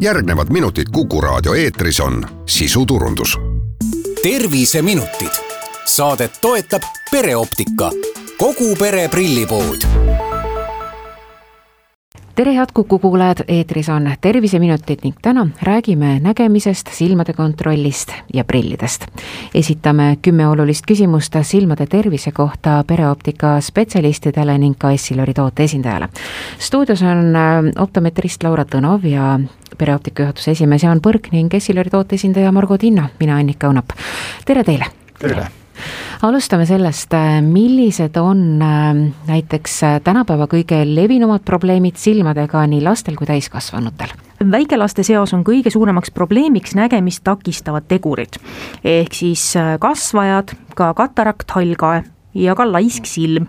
järgnevad minutid Kuku raadio eetris on sisuturundus. terviseminutid, saadet toetab pereoptika, kogu pere prillipood tere, head Kuku kuulajad, eetris on Terviseminutid ning täna räägime nägemisest, silmade kontrollist ja prillidest. esitame kümme olulist küsimust silmade tervise kohta pereoptika spetsialistidele ning ka Essilori toote esindajale. stuudios on äh, optometrist Laura Tõnov ja pereoptika juhatuse esimees Jaan Põrk ning Essilori toote esindaja Margo Tinna, mina Annika Õunap. tere teile! tere! Alustame sellest, äh, millised on äh, näiteks äh, tänapäeva kõige levinumad probleemid silmadega nii lastel kui täiskasvanutel? väikelaste seas on kõige suuremaks probleemiks nägemist takistavad tegurid. ehk siis kasvajad, ka katarakt, hallkae ja ka laisk silm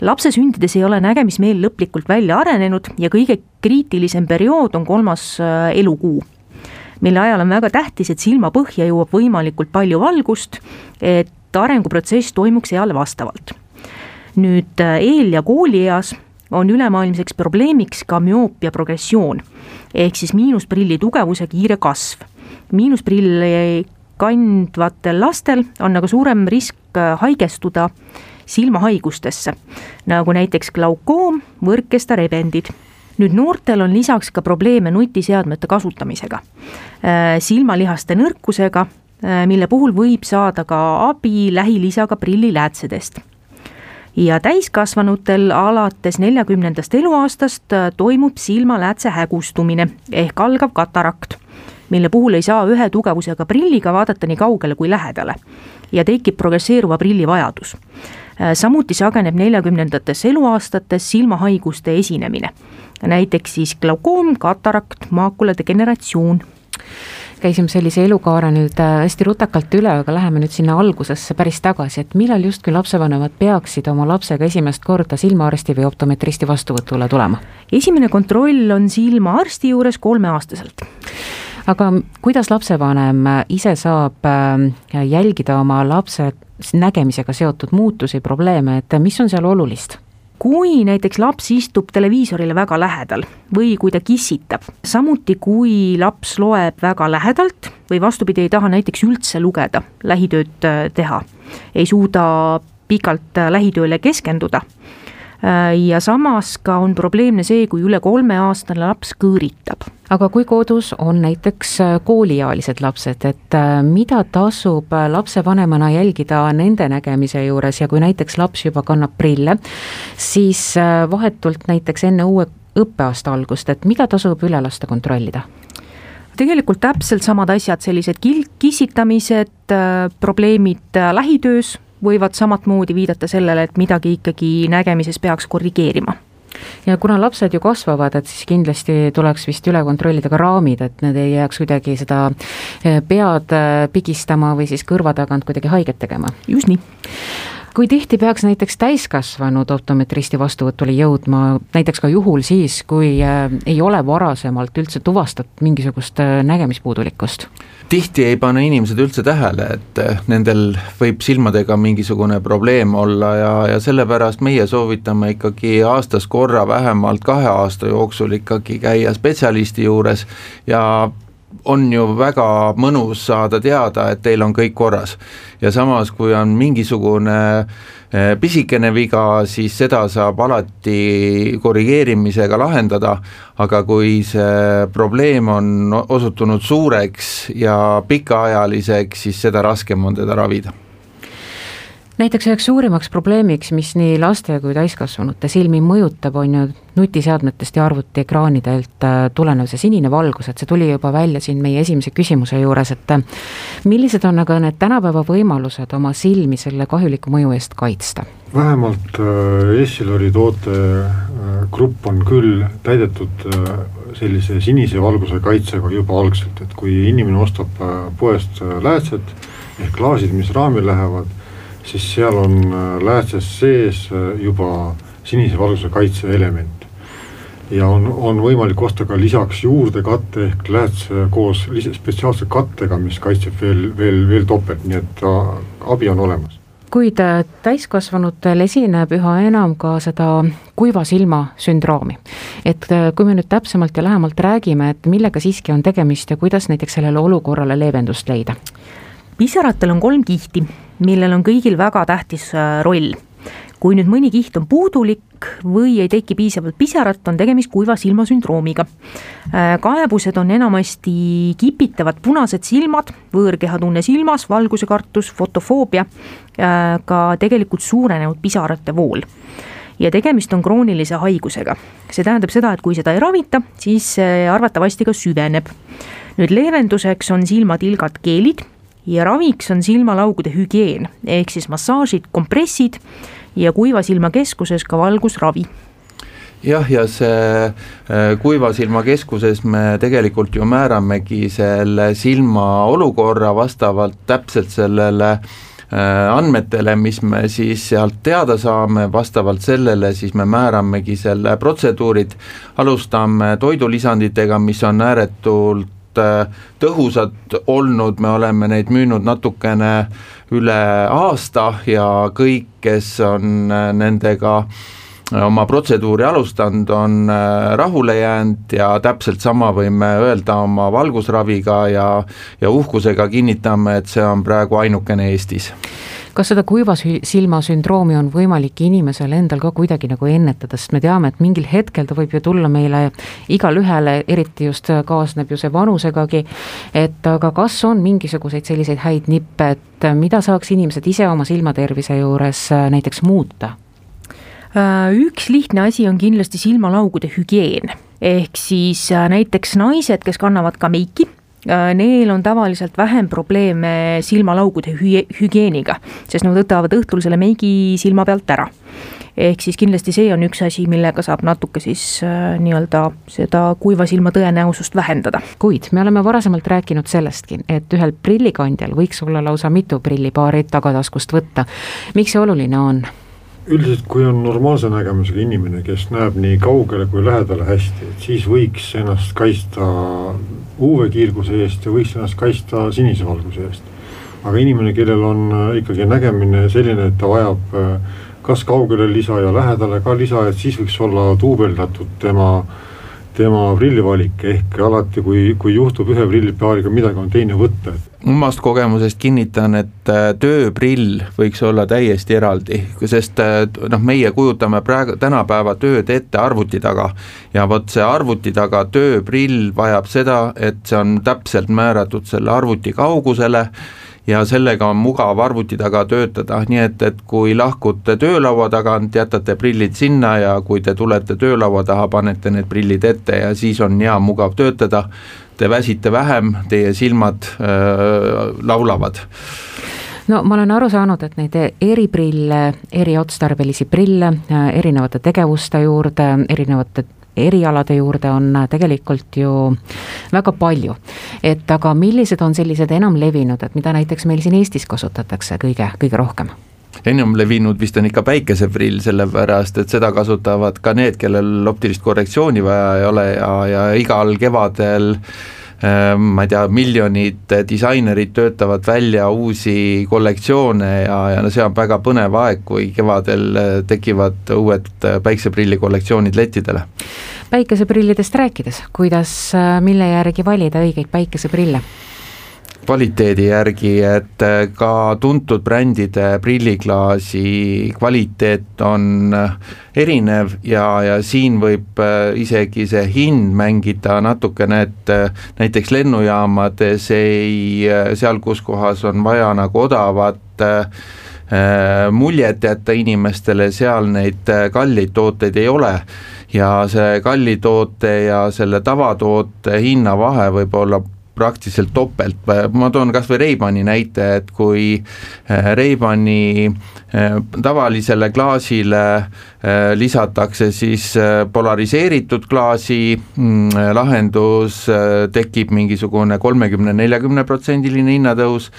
lapse sündides ei ole nägemismeel lõplikult välja arenenud ja kõige kriitilisem periood on kolmas elukuu mille ajal on väga tähtis, et silmapõhja jõuab võimalikult palju valgust, et arenguprotsess toimuks eale vastavalt. nüüd äh, eel- ja koolieas on ülemaailmseks probleemiks ka müoopia progressioon ehk siis miinusprilli tugevuse kiire kasv. miinusprilli kandvatel lastel on aga suurem risk äh, haigestuda silmahaigustesse, nagu näiteks glaukoom, võrkkesta rebendid nüüd noortel on lisaks ka probleeme nutiseadmete kasutamisega, äh, silmalihaste nõrkusega mille puhul võib saada ka abi lähilisaga prilliläätsedest. ja täiskasvanutel alates neljakümnendast eluaastast äh, toimub silmaläätse hägustumine ehk algav katarakt, mille puhul ei saa ühe tugevusega prilliga vaadata nii kaugele kui lähedale ja tekib progresseeruva prilli vajadus. Äh, samuti sageneb neljakümnendates eluaastates silmahaiguste esinemine, näiteks siis glaukoom, katarakt, maakula degeneratsioon käisime sellise elukaare nüüd äh, hästi rutakalt üle, aga läheme nüüd sinna algusesse päris tagasi, et millal justkui lapsevanemad peaksid oma lapsega esimest korda silmaarsti või optometristi vastuvõtule tulema? esimene kontroll on silmaarsti juures kolmeaastaselt aga kuidas lapsevanem ise saab äh, jälgida oma lapse nägemisega seotud muutusi, probleeme, et mis on seal olulist? Kui näiteks laps istub televiisorile väga lähedal või kui ta kissitab, samuti kui laps loeb väga lähedalt või vastupidi, ei taha näiteks üldse lugeda, lähitööd äh, teha, ei suuda pikalt äh, lähitööle keskenduda ja samas ka on probleemne see, kui üle kolmeaastane laps kõõritab. aga kui kodus on näiteks äh, kooliealised lapsed, et äh, mida tasub lapsevanemana jälgida nende nägemise juures ja kui näiteks laps juba kannab prille, siis vahetult näiteks enne uue õppeaasta algust, et mida tasub üle lasta kontrollida? tegelikult täpselt samad asjad, sellised kil-, kissitamised, probleemid lähitöös võivad samamoodi viidata sellele, et midagi ikkagi nägemises peaks korrigeerima ja kuna lapsed ju kasvavad, et siis kindlasti tuleks vist üle kontrollida ka raamid, et need ei jääks kuidagi seda eh, pead eh, pigistama või siis kõrva tagant kuidagi haiget tegema. just nii kui tihti peaks näiteks täiskasvanud optometristi vastuvõtule jõudma, näiteks ka juhul siis, kui äh, ei ole varasemalt üldse tuvastatud mingisugust äh, nägemispuudulikkust? tihti ei pane inimesed üldse tähele, et äh, nendel võib silmadega mingisugune probleem olla ja, ja sellepärast meie soovitame ikkagi aastas korra vähemalt kahe aasta jooksul ikkagi käia spetsialisti juures ja on ju väga mõnus saada teada, et teil on kõik korras. ja samas, kui on mingisugune eh, pisikene viga, siis seda saab alati korrigeerimisega lahendada, aga kui see probleem on osutunud suureks ja pikaajaliseks, siis seda raskem on teda ravida näiteks üheks suurimaks probleemiks, mis nii laste kui täiskasvanute silmi mõjutab, on ju nutiseadmetest ja arvutiekraanidelt äh, tulenev see sinine valgus, et see tuli juba välja siin meie esimese küsimuse juures, et äh, millised on aga need tänapäeva võimalused oma silmi selle kahjuliku mõju eest kaitsta? vähemalt äh, Essilori tootegrupp on küll täidetud sellise sinise valguse kaitsega juba algselt, et kui inimene ostab poest läätsed ehk klaasid, mis raami lähevad siis seal on äh, läätses sees äh, juba sinise valguse kaitse element. ja on, on võimalik osta ka lisaks juurde katte ehk lääts koos spetsiaalse kattega, mis kaitseb veel, veel, veel topelt, nii et abi on olemas kuid äh, täiskasvanutel esineb üha enam ka seda kuiva silma sündroomi. et äh, kui me nüüd täpsemalt ja lähemalt räägime, et millega siiski on tegemist ja kuidas näiteks sellele olukorrale leevendust leida? Pisaratel on kolm kihti, millel on kõigil väga tähtis äh, roll kui nüüd mõni kiht on puudulik või ei teki piisavalt pisarat, on tegemist kuiva silma sündroomiga. Äh, kaebused on enamasti kipitavad punased silmad, võõrkehatunne silmas, valguse kartus, fotofoobia, äh, ka tegelikult suurenenud pisarate vool ja tegemist on kroonilise haigusega. see tähendab seda, et kui seda ei ravita, siis see arvatavasti ka süveneb. nüüd leevenduseks on silmatilgad geelid ja raviks on silmalaugude hügieen ehk siis massaažid, kompressid ja kuiva silma keskuses ka valgusravi. Jah, ja see äh, kuiva silma keskuses me tegelikult ju määramegi selle silma olukorra vastavalt täpselt sellele äh, andmetele, mis me siis sealt teada saame, vastavalt sellele siis me määramegi selle protseduurid, alustame toidulisanditega, mis on ääretult tõhusad olnud, me oleme neid müünud natukene üle aasta ja kõik, kes on äh, nendega äh, oma protseduuri alustanud, on äh, rahule jäänud ja täpselt sama võime öelda oma valgusraviga ja, ja uhkusega kinnitame, et see on praegu ainukene Eestis kas seda kuiva silma sündroomi on võimalik inimesel endal ka kuidagi nagu ennetada, sest me teame, et mingil hetkel ta võib ju tulla meile igalühele, eriti just kaasneb ju see vanusegagi, et aga kas on mingisuguseid selliseid häid nippe, et mida saaks inimesed ise oma silmatervise juures äh, näiteks muuta? Äh, üks lihtne asi on kindlasti silmalaugude hügieen, ehk siis äh, näiteks naised, kes kannavad ka meiki Äh, neil on tavaliselt vähem probleeme silmalaugude hügieeniga, sest nad võtavad õhtul selle meigi silma pealt ära. ehk siis kindlasti see on üks asi, millega saab natuke siis äh, nii-öelda seda kuiva silma tõenäosust vähendada. kuid me oleme varasemalt rääkinud sellestki, et ühel prillikandjal võiks olla lausa mitu prillipaari tagataskust võtta. miks see oluline on? Üldiselt, kui on normaalse nägemusega inimene, kes näeb nii kaugele kui lähedale hästi, et siis võiks ennast kaitsta UV-kiirguse eest ja võiks ennast kaitsta sinise valguse eest. aga inimene, kellel on äh, ikkagi nägemine selline, et ta vajab äh, kas kaugele lisa ja lähedale ka lisa, et siis võiks olla duubeldatud tema tema prillivalik, ehk alati, kui, kui juhtub ühe prillipaariga midagi, on teine võtta. Omast kogemusest kinnitan, et äh, tööprill võiks olla täiesti eraldi, sest äh, noh, meie kujutame praegu, tänapäeva tööd ette arvuti taga. Ja vot see arvuti taga tööprill vajab seda, et see on täpselt määratud selle arvuti kaugusele ja sellega on mugav arvuti taga töötada, nii et, et kui lahkute töölaua tagant, jätate prillid sinna ja kui te tulete töölaua taha, panete need prillid ette ja siis on hea mugav töötada, te väsite vähem, teie silmad äh, laulavad. No ma olen aru saanud, et neid eriprille, eriotstarbelisi prille erinevate tegevuste juurde, erinevate erialade juurde on tegelikult ju väga palju. et aga millised on sellised enamlevinud, et mida näiteks meil siin Eestis kasutatakse kõige, kõige rohkem? enam levinud vist on ikka päikeseprill, sellepärast et seda kasutavad ka need, kellel optilist korrektsiooni vaja ei ole ja, ja igal kevadel äh, ma ei tea, miljonid disainerid töötavad välja uusi kollektsioone ja, ja no see on väga põnev aeg, kui kevadel äh, tekivad uued äh, päikseprilli kollektsioonid lettidele päikeseprillidest rääkides, kuidas, äh, mille järgi valida õigeid päikeseprille? Kvaliteedi järgi, et äh, ka tuntud brändide prilliklaasi kvaliteet on äh, erinev ja, ja siin võib isegi see hind mängida natukene, et näiteks lennujaamades ei, seal, kus kohas on vaja nagu odavat muljet jätta inimestele, seal neid kalleid tooteid ei ole. Ja see kalli toote ja selle tavatoote hinnavahe võib olla praktiliselt topelt, ma toon kas või Reibani näite, et kui eh, Reibani eh, tavalisele klaasile eh, lisatakse siis polariseeritud klaasi mm, lahendus, tekib mingisugune kolmekümne, neljakümne protsendiline hinnatõus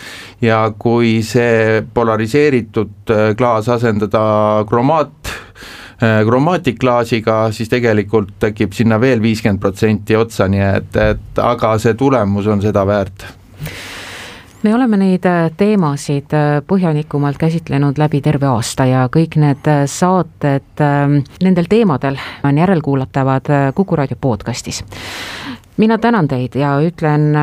ja kui see polariseeritud klaas asendada kromaat Äh, kromaatiklaasiga, siis tegelikult tekib sinna veel viiskümmend protsenti otsa, nii et, et aga see tulemus on seda väärt. Me oleme neid äh, teemasid äh, põhjalikumalt käsitlenud läbi terve aasta ja kõik need äh, saated ähm, nendel teemadel on järelkuulatavad Kuku raadio podcastis mina tänan teid ja ütlen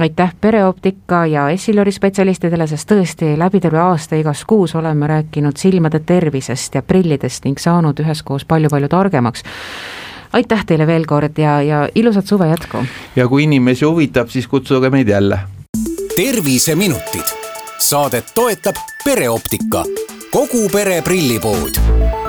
aitäh pereoptika ja Essilori spetsialistidele, sest tõesti läbi terve aasta igas kuus oleme rääkinud silmade tervisest ja prillidest ning saanud üheskoos palju-palju targemaks aitäh teile veel kord ja, ja ilusat suve jätku! ja kui inimesi huvitab, siis kutsuge meid jälle terviseminutid. Saadet toetab pereoptika, kogu pere prillipood